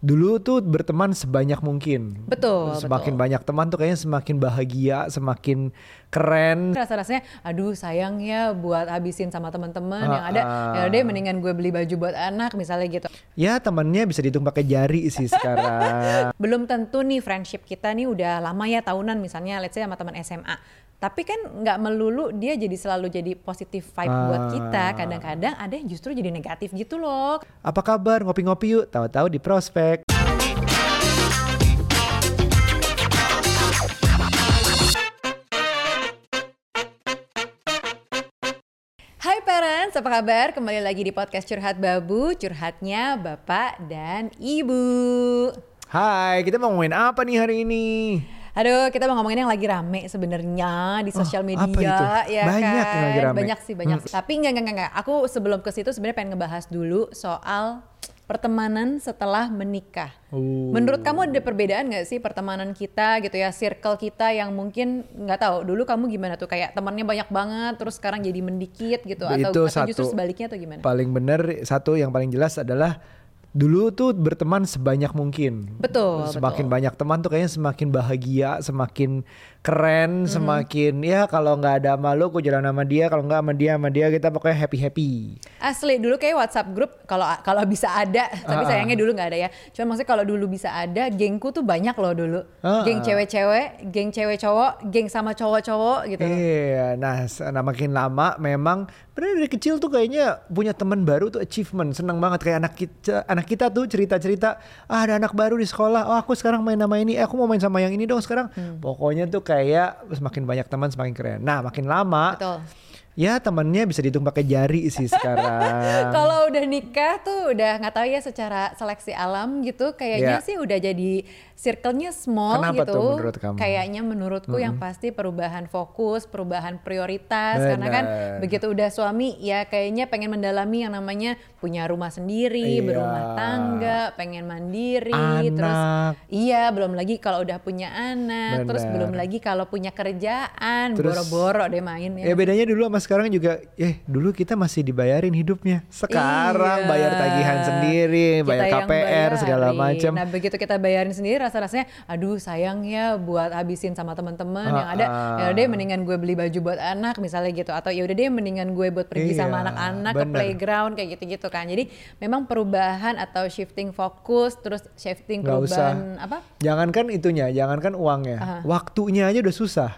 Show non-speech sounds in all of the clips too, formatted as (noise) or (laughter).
dulu tuh berteman sebanyak mungkin. Betul, Semakin betul. banyak teman tuh kayaknya semakin bahagia, semakin keren. Rasa-rasanya, aduh sayang ya buat habisin sama teman-teman yang Ah, ada. ah. Ya deh mendingan gue beli baju buat anak misalnya gitu. Ya temannya bisa dihitung pakai jari sih sekarang. (laughs) Belum tentu nih friendship kita nih udah lama ya tahunan misalnya let's say sama teman SMA. Tapi kan nggak melulu dia jadi selalu jadi positif vibe buat kita. Ah. Kadang-kadang ada yang justru jadi negatif gitu loh. Apa kabar? Ngopi-ngopi yuk. Tahu-tahu di prospek. Hai parents, apa kabar? Kembali lagi di podcast Curhat Babu, curhatnya Bapak dan Ibu. Hai, kita mau ngomongin apa nih hari ini? Aduh, kita mau ngomongin yang lagi rame sebenarnya di sosial apa media, itu? ya Banyak kan? yang lagi rame. Banyak sih, banyak. sih. Tapi enggak, enggak, enggak. Aku sebelum ke situ sebenarnya pengen ngebahas dulu soal pertemanan setelah menikah. Uh. Menurut kamu ada perbedaan nggak sih pertemanan kita gitu ya, circle kita yang mungkin nggak tahu dulu kamu gimana tuh kayak temannya banyak banget, terus sekarang jadi mendikit gitu, atau, Itu atau justru sebaliknya atau gimana? Paling bener satu yang paling jelas adalah dulu tuh berteman sebanyak mungkin. Betul, Semakin betul. banyak teman tuh kayaknya semakin bahagia, semakin keren, Mm-hmm. semakin ya kalau nggak ada sama lu, aku jalan sama dia, kalau nggak sama dia sama dia kita pokoknya happy happy. Asli dulu kayak WhatsApp grup kalau kalau bisa ada, tapi Ah, sayangnya dulu nggak ada ya. Cuma maksudnya kalau dulu bisa ada, gengku tuh banyak loh dulu. Ah, Geng cewek-cewek, geng cewek cowok, geng sama cowok-cowok gitu. Iya, nah, nah makin lama memang bener dari kecil tuh kayaknya punya teman baru tuh achievement, seneng banget kayak anak kita, anak kita tuh cerita-cerita, ah ada anak baru di sekolah, oh aku sekarang main sama ini, eh, aku mau main sama yang ini dong sekarang. Hmm. Pokoknya tuh kayak semakin banyak teman semakin keren. Nah makin lama, Betul. Ya temannya bisa dihitung pakai jari sih sekarang. (laughs) Kalau udah nikah tuh udah nggak tahu ya secara seleksi alam gitu, kayaknya Iya. sih udah jadi circle-nya small Kenapa gitu. tuh menurut kamu? Kayaknya menurutku yang pasti perubahan fokus, perubahan prioritas karena kan Benar. begitu udah suami ya kayaknya pengen mendalami yang namanya punya rumah sendiri, Iya. berumah tangga, pengen mandiri, terus Anak. iya belum lagi kalau udah punya anak, terus Benar. belum lagi kalau punya kerjaan, Terus- boro-boro deh main Ya bedanya dulu sama sekarang juga, eh dulu kita masih dibayarin hidupnya. Sekarang Iya. bayar tagihan sendiri, Kita bayar yang KPR segala macam. Nah begitu kita bayarin sendiri rasa-rasanya, aduh sayang ya buat habisin sama teman-teman yang Ah, ada. ah. Ya udah deh mendingan gue beli baju buat anak misalnya gitu, atau ya udah deh mendingan gue buat pergi Iya, sama anak-anak ke playground kayak gitu-gitu kan. Jadi memang perubahan atau shifting fokus, terus shifting usah. perubahan apa? Jangankan itunya, jangankan uangnya, Aha. waktunya aja udah susah.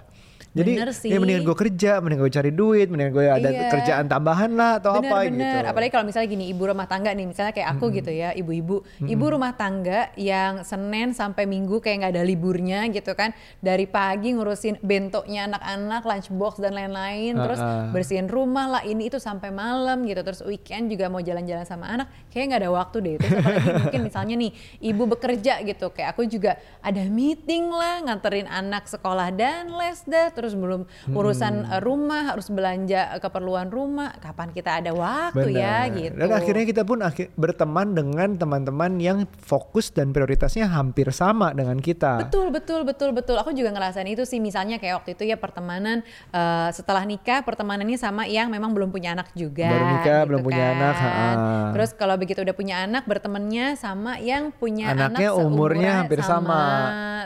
Jadi Bener sih. ya mendingan gue kerja, mendingan gue cari duit, mendingan gue ada Iya. kerjaan tambahan lah atau apa Bener, gitu. bener. Apalagi kalau misalnya gini, ibu rumah tangga nih, misalnya kayak aku gitu ya, ibu-ibu, ibu rumah tangga yang Senin sampai Minggu kayak nggak ada liburnya gitu kan, dari pagi ngurusin bentuknya anak-anak, lunchbox dan lain-lain, terus Ah, ah. bersihin rumah lah ini itu sampai malam gitu, terus weekend juga mau jalan-jalan sama anak, kayak nggak ada waktu deh. Terus apalagi (laughs) mungkin misalnya nih, ibu bekerja gitu, kayak aku juga ada meeting lah, nganterin anak sekolah dan les dah, terus belum urusan eh, rumah, harus belanja keperluan rumah, kapan kita ada waktu ya Bener. gitu. Dan akhirnya kita pun akhir, berteman dengan teman-teman yang fokus dan prioritasnya hampir sama dengan kita. Betul, betul, betul, betul. Aku juga ngerasain itu sih. Misalnya kayak waktu itu ya pertemanan eh, setelah nikah, pertemanannya sama yang memang belum punya anak juga. Baru nikah, gitu belum punya kan. anak, ha-ha. Terus kalau begitu udah punya anak, bertemannya sama yang punya Anaknya anak umurnya hampir sama.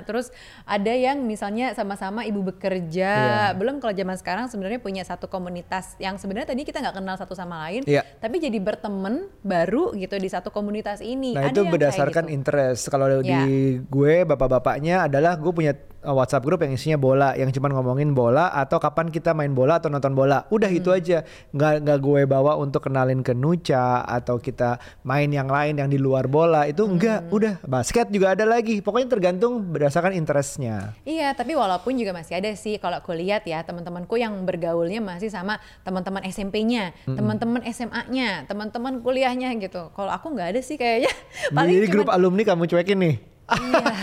Terus ada yang misalnya sama-sama ibu bekerja. Iya. Belum kalau zaman sekarang sebenarnya punya satu komunitas yang sebenarnya tadi kita nggak kenal satu sama lain, Iya. tapi jadi berteman baru gitu di satu komunitas ini. Nah Ada itu berdasarkan gitu. interest. Kalau di Ya. gue bapak-bapaknya adalah gue punya WhatsApp grup yang isinya bola, yang cuman ngomongin bola atau kapan kita main bola atau nonton bola. Udah itu Hmm. aja. Nggak nggak gue bawa untuk kenalin ke Nuca atau kita main yang lain yang di luar bola itu enggak. Hmm. Udah basket juga ada lagi. Pokoknya tergantung berdasarkan interestnya. Iya, tapi walaupun juga masih ada sih kalau aku lihat ya teman-temanku yang bergaulnya masih sama teman-teman SMP-nya, teman-teman SMA-nya, teman-teman kuliahnya gitu. Kalau aku nggak ada sih kayaknya. (laughs) Jadi cuman- grup alumni kamu cuekin nih. Iya,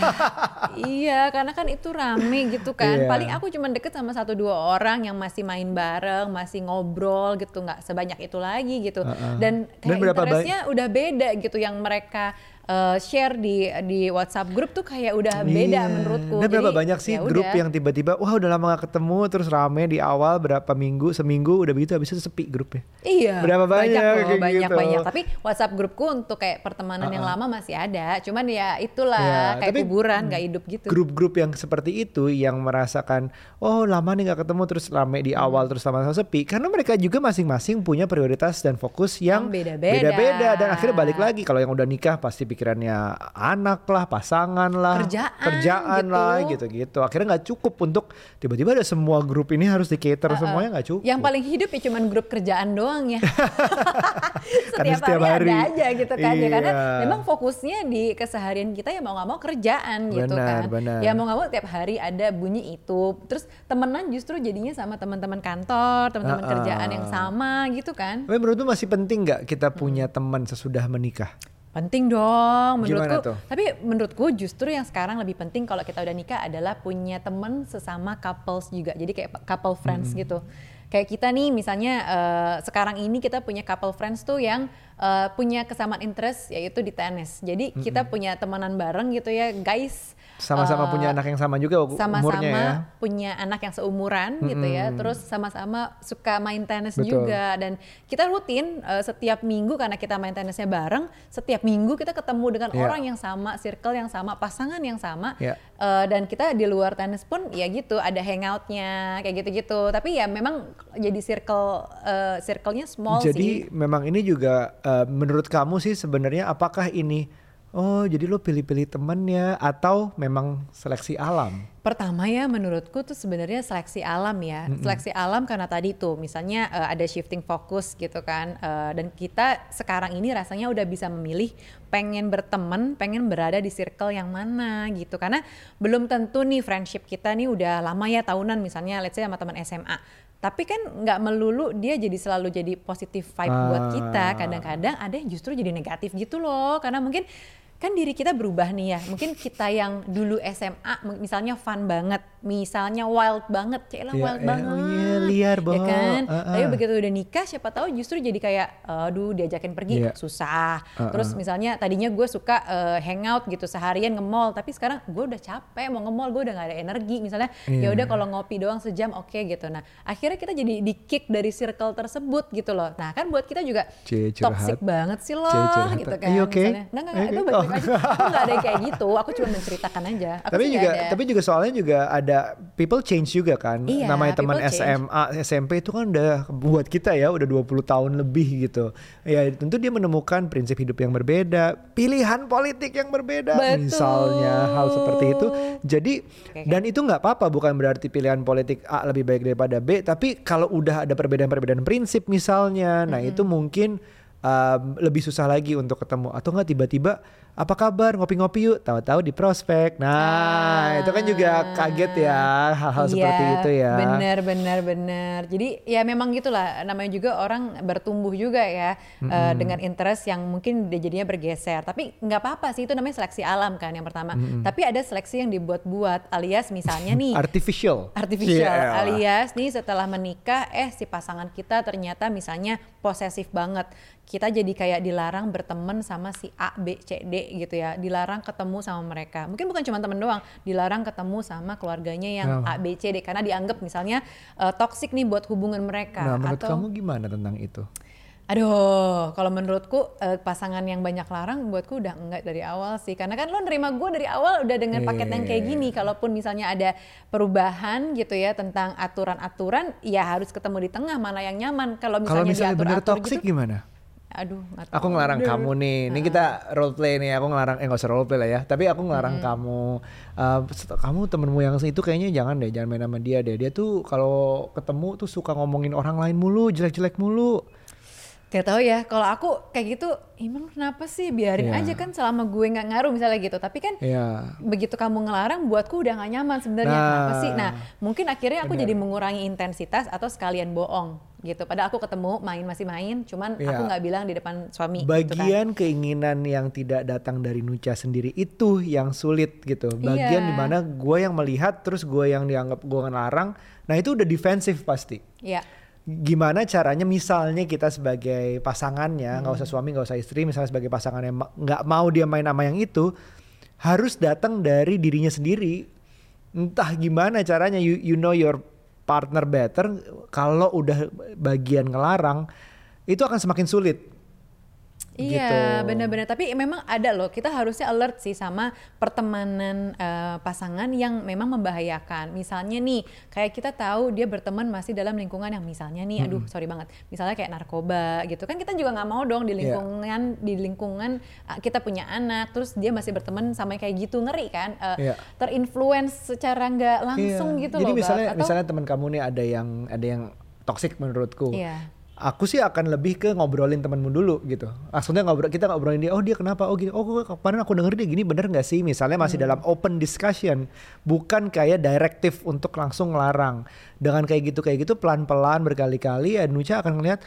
iya, karena kan itu rame gitu kan. Iya. Paling aku cuma deket sama satu dua orang yang masih main bareng, masih ngobrol gitu, nggak sebanyak itu lagi gitu. Uh-uh. Dan Dan kayak berapa interestnya udah beda gitu. Yang mereka uh, share di di WhatsApp grup tuh kayak udah beda Iya. menurutku. Dan berapa Jadi, banyak sih ya grup udah. yang tiba-tiba wah udah lama gak ketemu terus rame di awal berapa minggu seminggu udah begitu habis itu sepi grupnya. Iya. Berapa banyak loh, kayak banyak gitu. banyak. Tapi WhatsApp grupku untuk kayak pertemanan yang lama masih ada. Cuman ya itulah Ya, kayak tapi kuburan nggak hidup gitu. Grup-grup yang seperti itu yang merasakan oh lama nih gak ketemu terus rame di Hmm. awal terus lama-lama sepi karena mereka juga masing-masing punya prioritas dan fokus yang beda-beda dan akhirnya balik lagi kalau yang udah nikah pasti pikirannya anak lah, pasangan lah, Kerjaan, kerjaan gitu. lah gitu-gitu. Akhirnya nggak cukup untuk tiba-tiba ada semua grup ini harus di cater semuanya nggak cukup. Yang paling hidup ya cuman grup kerjaan doang ya. (laughs) setiap, Karena setiap hari, hari. ada aja gitu kan ya karena Iya. memang fokusnya di keseharian kita ya mau nggak mau kerjaan gitu Benar, kan. benar. Ya mau nggak mau tiap hari ada bunyi itu. Terus temenan justru jadinya sama teman-teman kantor, teman-teman Uh-uh. kerjaan yang sama gitu kan. Tapi menurutmu masih penting nggak kita punya teman sesudah menikah? Penting dong Gimana menurutku. tuh? Tapi menurutku justru yang sekarang lebih penting kalau kita udah nikah adalah punya temen sesama couples juga. Jadi kayak couple friends gitu. Kayak kita nih misalnya eh, sekarang ini kita punya couple friends tuh yang eh, punya kesamaan interest yaitu di tenis. Jadi kita punya temenan bareng gitu ya guys. Sama-sama Eh, punya anak yang sama juga umurnya sama-sama ya. punya anak yang seumuran gitu ya terus sama-sama suka main tenis Betul. juga dan kita rutin eh, setiap minggu karena kita main tenisnya bareng setiap minggu kita ketemu dengan Iya. orang yang sama circle yang sama pasangan yang sama Iya. Eh, dan kita di luar tenis pun ya gitu ada hangoutnya kayak gitu-gitu tapi ya memang jadi circle eh, circle-nya small Jadi sih memang ini juga eh, menurut kamu sih sebenarnya apakah ini oh jadi lo pilih-pilih temennya atau memang seleksi alam? Pertama ya menurutku tuh sebenarnya seleksi alam ya. Seleksi alam karena tadi tuh misalnya eh, ada shifting fokus gitu kan. Eh, dan kita sekarang ini rasanya udah bisa memilih pengen berteman, pengen berada di circle yang mana gitu. Karena belum tentu nih friendship kita nih udah lama ya tahunan misalnya let's say sama teman SMA. Tapi kan nggak melulu dia jadi selalu jadi positif vibe buat kita. Ah. Kadang-kadang ada yang justru jadi negatif gitu loh. Karena mungkin kan diri kita berubah nih ya. Mungkin kita yang dulu SMA misalnya fun banget, misalnya wild banget, cila Iya, wild iya, banget. oh iya, liar, Ya kan? Uh-uh. Tapi begitu udah nikah siapa tahu justru jadi kayak aduh diajakin pergi Iya. susah. Uh-uh. Terus misalnya tadinya gue suka eh, hangout gitu seharian nge-mall, tapi sekarang gue udah capek mau nge-mall, gue udah gak ada energi. Misalnya Iya. ya udah kalau ngopi doang sejam oke gitu. Nah, akhirnya kita jadi di kick dari circle tersebut gitu loh. Nah, kan buat kita juga Cie, toxic banget sih loh gitu kan. Are you okay? Misalnya, Enggak, enggak, Are itu baik-baik okay? Aja. Aku nggak ada kayak gitu. Aku cuma menceritakan aja. Aku tapi juga ada. tapi juga soalnya juga ada people change juga kan. Iya, Namanya teman. SMA, SMP itu kan udah buat kita ya udah 20 tahun lebih gitu. Ya tentu dia menemukan prinsip hidup yang berbeda, pilihan politik yang berbeda Betul. misalnya hal seperti itu. Jadi oke. dan itu nggak apa-apa bukan berarti pilihan politik A lebih baik daripada B, tapi kalau udah ada perbedaan-perbedaan prinsip misalnya, nah itu mungkin um, lebih susah lagi untuk ketemu atau nggak tiba-tiba apa kabar ngopi-ngopi yuk tahu-tahu di prospek nah itu kan juga kaget ya hal-hal seperti itu ya Ah. Iya, Bener, bener, bener. Jadi ya memang gitulah. Namanya juga orang bertumbuh juga ya eh, dengan interest yang mungkin dia jadinya bergeser. Tapi nggak apa-apa sih itu namanya seleksi alam kan yang pertama. Tapi ada seleksi yang dibuat-buat alias misalnya nih (laughs) artificial artificial Iya. alias nih setelah menikah eh si pasangan kita ternyata misalnya posesif banget kita jadi kayak dilarang berteman sama si A B C D gitu ya dilarang ketemu sama mereka mungkin bukan cuma temen doang dilarang ketemu sama keluarganya yang Oh. A B C D karena dianggap misalnya eh, toxic nih buat hubungan mereka nah menurut atau kamu gimana tentang itu Aduh, kalau menurutku eh, pasangan yang banyak larang buatku udah enggak dari awal sih. Karena kan lo nerima gue dari awal udah dengan paket yang kayak gini. Kalaupun misalnya ada perubahan gitu ya tentang aturan-aturan, ya harus ketemu di tengah mana yang nyaman. Kalau kalau misalnya, misalnya bener diatur-atur gitu, gimana aduh nggak aku ngelarang deh. kamu nih ini kita role play nih aku ngelarang eh nggak usah role play lah ya tapi aku ngelarang kamu eh, set- kamu temenmu yang itu kayaknya jangan deh jangan main sama dia deh dia tuh kalau ketemu tuh suka ngomongin orang lain mulu jelek-jelek mulu Gak tau ya, kalau aku kayak gitu, emang kenapa sih biarin Iya. aja kan selama gue nggak ngaruh misalnya gitu. Tapi kan Iya. begitu kamu ngelarang, buatku udah gak nyaman sebenarnya. Nah. Kenapa sih? Nah, mungkin akhirnya aku jadi mengurangi intensitas atau sekalian bohong gitu. Padahal aku ketemu main masih main, cuman Iya. aku nggak bilang di depan suami. gitu kan. Bagian keinginan yang tidak datang dari Nucha sendiri itu yang sulit gitu. Bagian Iya. di mana gue yang melihat terus gue yang dianggap gue ngelarang. Nah itu udah defensif pasti. Ya, gimana caranya misalnya kita sebagai pasangannya nggak usah suami nggak usah istri misalnya sebagai pasangannya ma- nggak mau dia main sama yang itu harus datang dari dirinya sendiri entah gimana caranya you, you know your partner better kalau udah bagian ngelarang itu akan semakin sulit Iya, Gitu. benar-benar. Tapi memang ada loh. Kita harusnya alert sih sama pertemanan eh, pasangan yang memang membahayakan. Misalnya nih, kayak kita tahu dia berteman masih dalam lingkungan yang misalnya nih, aduh sorry banget, misalnya kayak narkoba gitu kan kita juga nggak mau dong di Iya. lingkungan di lingkungan ah, kita punya anak, terus dia masih berteman sama kayak gitu ngeri kan? Eh, Iya. Terinfluence secara nggak langsung Iya. gitu Jadi loh. Bab. misalnya Atau- misalnya teman kamu nih ada yang ada yang toksik menurutku. Iya. Aku sih akan lebih ke ngobrolin temanmu dulu gitu. Maksudnya ngobrol kita ngobrolin dia, oh dia kenapa? Oh gini. Oh kemarin aku denger dia gini bener nggak sih? Misalnya masih Hmm. dalam open discussion, bukan kayak direktif untuk langsung ngelarang. Dengan kayak gitu kayak gitu pelan-pelan berkali-kali ya Nucha akan ngeliat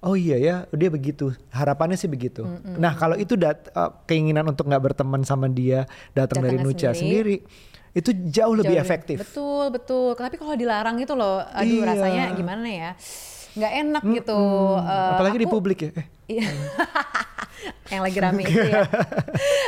Oh iya ya, dia begitu. Harapannya sih begitu. Nah kalau itu dat uh, keinginan untuk nggak berteman sama dia datang dari Nucha sendiri, itu jauh lebih Jauh efektif. Betul, betul. Tapi kalau dilarang itu loh, aduh Iya. rasanya gimana ya? Nggak enak gitu. Hmm, Eh, apalagi di aku- publik ya. Eh, Iya. (laughs) yang lagi rame itu ya.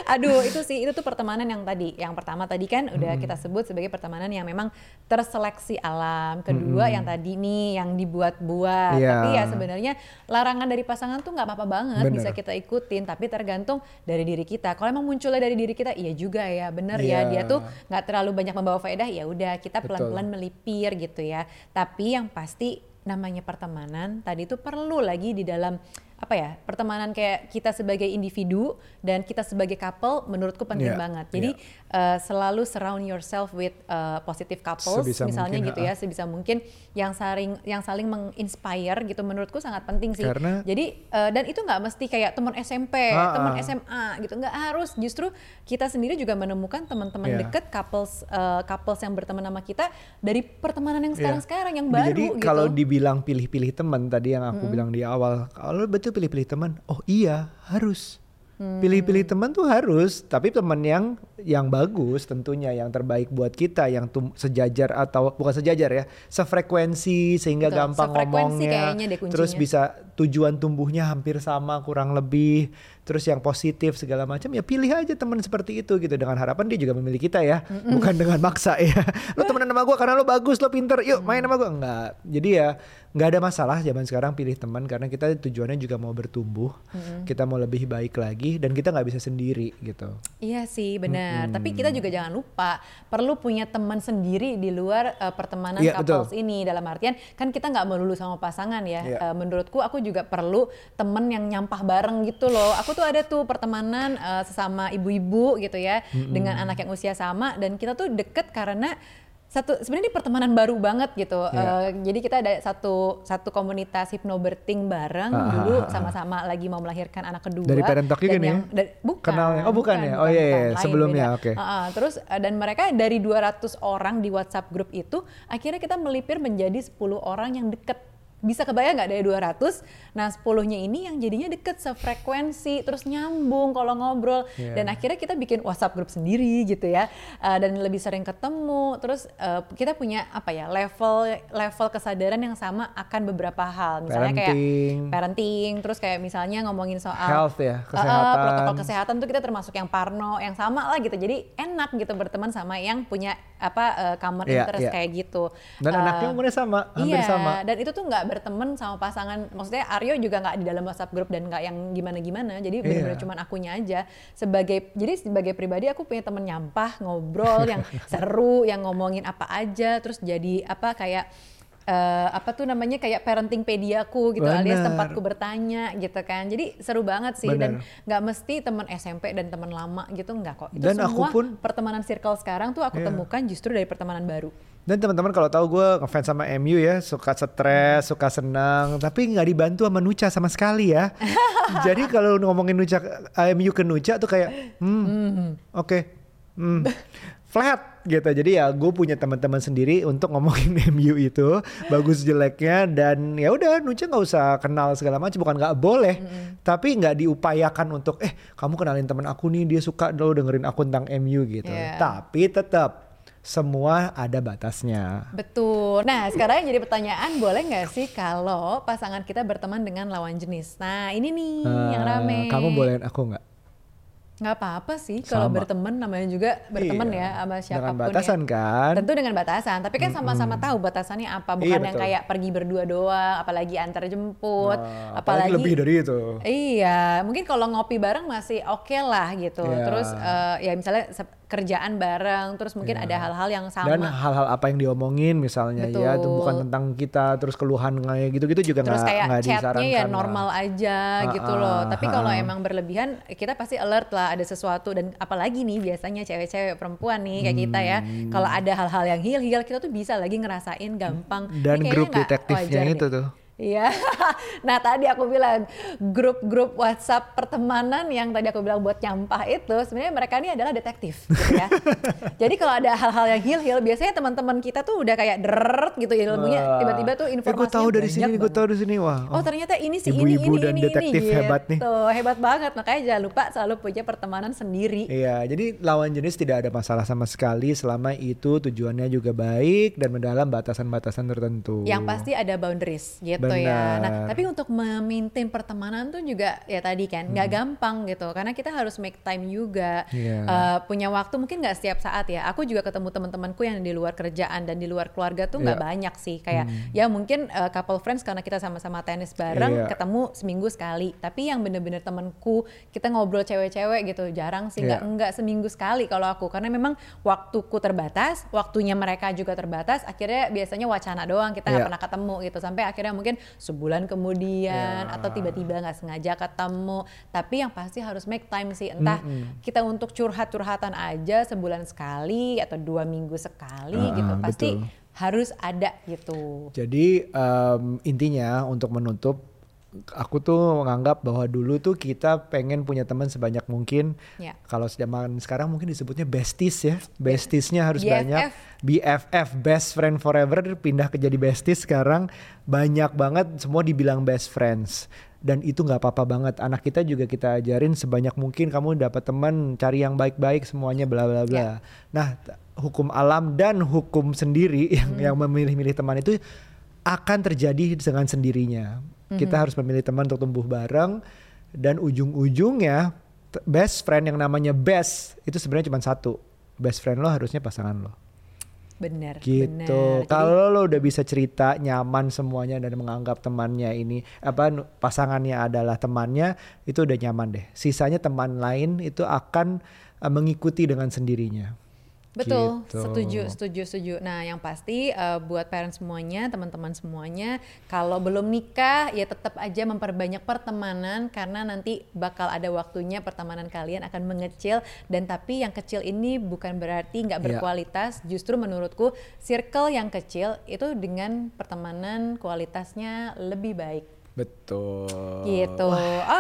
Aduh, itu sih itu tuh pertemanan yang tadi. Yang pertama tadi kan udah kita sebut sebagai pertemanan yang memang terseleksi alam. Kedua yang tadi nih yang dibuat-buat. Iya. Tapi ya sebenarnya larangan dari pasangan tuh nggak apa-apa banget Bener. bisa kita ikutin, tapi tergantung dari diri kita. Kalau emang munculnya dari diri kita, iya juga ya, bener Iya. ya dia tuh nggak terlalu banyak membawa faedah, ya udah kita pelan-pelan melipir gitu ya. Tapi yang pasti namanya pertemanan tadi itu perlu lagi di dalam apa ya pertemanan kayak kita sebagai individu dan kita sebagai couple menurutku penting Iya, banget jadi eh, selalu surround yourself with eh, positive couples Sebisa misalnya mungkin, gitu ya sebisa mungkin yang saling yang saling menginspire gitu menurutku sangat penting sih Karena- jadi eh, dan itu nggak mesti kayak teman SMP Ha-ha. teman SMA gitu nggak harus justru kita sendiri juga menemukan teman-teman Iya. deket couples eh, couples yang berteman sama kita dari pertemanan yang Iya. sekarang-sekarang yang Jadi baru gitu Hmm. kalau dibilang pilih-pilih teman tadi yang aku bilang di awal, kalau betul pilih-pilih teman, oh iya harus. Hmm. Pilih-pilih teman tuh harus, tapi teman yang yang bagus tentunya yang terbaik buat kita, yang tum- sejajar atau bukan sejajar ya, sefrekuensi sehingga Betul, gampang sefrekuensi ngomongnya, kayaknya deh kuncinya. terus bisa tujuan tumbuhnya hampir sama kurang lebih, terus yang positif segala macam ya pilih aja teman seperti itu gitu dengan harapan dia juga memilih kita ya, bukan dengan maksa ya. (laughs) Lo temenan sama gue karena lo bagus, lo pinter, yuk main sama gue enggak. Jadi ya nggak ada masalah zaman sekarang pilih teman karena kita tujuannya juga mau bertumbuh, kita mau lebih baik lagi dan kita nggak bisa sendiri gitu. Iya sih benar. Tapi kita juga jangan lupa perlu punya teman sendiri di luar eh, pertemanan Iya, couples betul. ini. Dalam artian kan kita nggak melulu sama pasangan ya. Iya. Eh, menurutku aku juga perlu temen yang nyampah bareng gitu loh. Aku tuh ada tuh pertemanan eh, sesama ibu-ibu gitu ya dengan anak yang usia sama dan kita tuh deket karena satu sebenarnya ini pertemanan baru banget gitu. Iya. Eh, jadi kita ada satu satu komunitas hypnobirthing bareng Ah, ah, dulu ah, ah. sama-sama lagi mau melahirkan anak kedua. Dari Parent Talk ya? dari- bukan. Kenalnya? Oh, bukan ya? Oh, iya, iya, lain, sebelumnya, oke. Heeh, terus eh, dan mereka dari 200 orang di WhatsApp grup itu akhirnya kita melipir menjadi 10 orang yang deket bisa kebayang nggak dari 200 nah 10-nya ini yang jadinya deket sefrekuensi terus nyambung kalau ngobrol Iya. dan akhirnya kita bikin WhatsApp grup sendiri gitu ya Eh, dan lebih sering ketemu terus eh, kita punya apa ya level level kesadaran yang sama akan beberapa hal misalnya kayak Parenting. parenting terus kayak misalnya ngomongin soal Health ya, Uh, uh, kesehatan. protokol kesehatan tuh kita termasuk yang parno yang sama lah gitu jadi enak gitu berteman sama yang punya apa uh, common Iya, interest iya. kayak gitu Dan Uh, anaknya umurnya sama, hampir iya, sama. dan itu tuh nggak berteman sama pasangan maksudnya Aryo juga nggak di dalam WhatsApp grup dan nggak yang gimana-gimana jadi benar-benar Iya. cuman akunya aja sebagai jadi sebagai pribadi aku punya temen nyampah ngobrol yang (laughs) seru yang ngomongin apa aja terus jadi apa kayak eh, apa tuh namanya kayak parenting pediaku gitu alias Bener. tempatku bertanya gitu kan jadi seru banget sih dan Bener. nggak mesti teman SMP dan teman lama gitu nggak kok itu Dan aku semua pun- pertemanan circle sekarang tuh aku Iya. temukan justru dari pertemanan baru Dan teman-teman kalau tahu gue ngefans sama MU ya, suka stres, suka senang, tapi nggak dibantu sama Nucha sama sekali ya. (laughs) Jadi kalau ngomongin Nucha eh, MU ke Nucha tuh kayak, hmm, oke, hmm, flat gitu. Jadi ya gue punya teman-teman sendiri untuk ngomongin (laughs) MU itu bagus jeleknya dan ya udah Nucha nggak usah kenal segala macam, bukan nggak boleh, tapi nggak diupayakan untuk eh kamu kenalin teman aku nih dia suka lo dengerin aku tentang MU gitu. Iya. Tapi tetap semua ada batasnya. Betul. Nah, sekarang jadi pertanyaan, boleh nggak sih kalau pasangan kita berteman dengan lawan jenis? Nah, ini nih yang Eh, rame. Kamu bolehin aku nggak? Nggak apa-apa sih kalau berteman namanya juga berteman Iya. ya sama siapa pun Dengan batasan ya. kan? Tentu dengan batasan, tapi kan sama-sama tahu batasannya apa, bukan Iya, yang betul. kayak pergi berdua doang, apalagi antar jemput, Nah, apalagi, lebih dari itu. Iya, mungkin kalau ngopi bareng masih oke lah gitu. Iya. Terus eh, ya misalnya kerjaan bareng, terus mungkin Iya. ada hal-hal yang sama. Dan hal-hal apa yang diomongin misalnya ya, itu Betul. bukan tentang kita, terus keluhan kayak gitu-gitu juga Terus nggak kayak nggak chatnya disarankan ya lah. normal aja Ah, gitu loh. ah, Tapi ah, kalau ah. emang berlebihan, kita pasti alert lah ada sesuatu dan apalagi nih biasanya cewek-cewek perempuan nih kayak kita ya. Hmm. Kalau ada hal-hal yang hil-hil kita tuh bisa lagi ngerasain gampang. Dan grup detektifnya itu tuh. Iya. (laughs) nah tadi aku bilang grup-grup WhatsApp pertemanan yang tadi aku bilang buat nyampah itu sebenarnya mereka ini adalah detektif gitu ya. (laughs) Jadi kalau ada hal-hal yang hil-hil biasanya teman-teman kita tuh udah kayak deret gitu ilmunya Wah. tiba-tiba tuh Eh, informasinya gue tahu dari banyak sini, gue tahu dari sini. Wah, Oh, ternyata ini sih ini ini dan ini detektif ini hebat nih. gitu. Hebat banget. Makanya jangan lupa selalu punya pertemanan sendiri. Iya, jadi lawan jenis tidak ada masalah sama sekali selama itu tujuannya juga baik dan mendalam batasan-batasan tertentu. Yang pasti ada boundaries gitu ya. Nah, Benar. tapi untuk memaintain pertemanan tuh juga ya tadi kan nggak gampang gitu. Karena kita harus make time juga. Iya. Eh, punya waktu mungkin nggak setiap saat ya. Aku juga ketemu teman-temanku yang di luar kerjaan dan di luar keluarga tuh nggak Iya. banyak sih. Kayak ya mungkin eh, couple friends karena kita sama-sama tenis bareng Iya. ketemu seminggu sekali. Tapi yang bener-bener temanku kita ngobrol cewek-cewek gitu jarang sih. Nggak Iya. nggak seminggu sekali kalau aku karena memang waktuku terbatas, waktunya mereka juga terbatas. Akhirnya biasanya wacana doang kita nggak Iya. pernah ketemu gitu sampai akhirnya mungkin sebulan kemudian Ya. atau tiba-tiba nggak sengaja ketemu. Tapi yang pasti harus make time sih entah kita untuk curhat-curhatan aja sebulan sekali atau dua minggu sekali Ah, gitu pasti betul. harus ada gitu. Jadi em, intinya untuk menutup, aku tuh menganggap bahwa dulu tuh kita pengen punya teman sebanyak mungkin. Ya. Kalau zaman sekarang mungkin disebutnya besties ya, bestiesnya harus BFF. banyak. BFF, best friend forever, pindah ke jadi besties sekarang banyak banget semua dibilang best friends. Dan itu nggak apa-apa banget. Anak kita juga kita ajarin sebanyak mungkin kamu dapat teman, cari yang baik-baik semuanya bla bla bla. Ya. Nah, hukum alam dan hukum sendiri yang Hmm. yang memilih-milih teman itu akan terjadi dengan sendirinya. Kita harus memilih teman untuk tumbuh bareng dan ujung-ujungnya best friend yang namanya best itu sebenarnya cuma satu. Best friend lo harusnya pasangan lo. Bener. Gitu. Kalau lo udah bisa cerita nyaman semuanya dan menganggap temannya ini apa pasangannya adalah temannya, itu udah nyaman deh. Sisanya teman lain itu akan eh, mengikuti dengan sendirinya. Betul, Gitu. setuju, setuju, setuju. Nah, yang pasti eh, buat parents semuanya, teman-teman semuanya, kalau belum nikah ya tetap aja memperbanyak pertemanan karena nanti bakal ada waktunya pertemanan kalian akan mengecil dan tapi yang kecil ini bukan berarti nggak Iya. berkualitas. Justru menurutku circle yang kecil itu dengan pertemanan kualitasnya lebih baik. Betul. Gitu.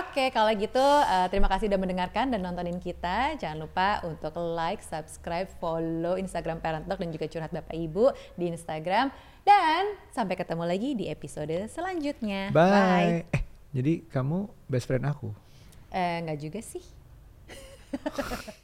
Oke, kalau gitu eh, terima kasih udah mendengarkan dan nontonin kita. Jangan lupa untuk like, subscribe, follow Instagram Parent Talk dan juga curhat Bapak Ibu di Instagram. Dan sampai ketemu lagi di episode selanjutnya. Bye. Eh, jadi kamu best friend aku. Eh, nggak juga sih. (laughs)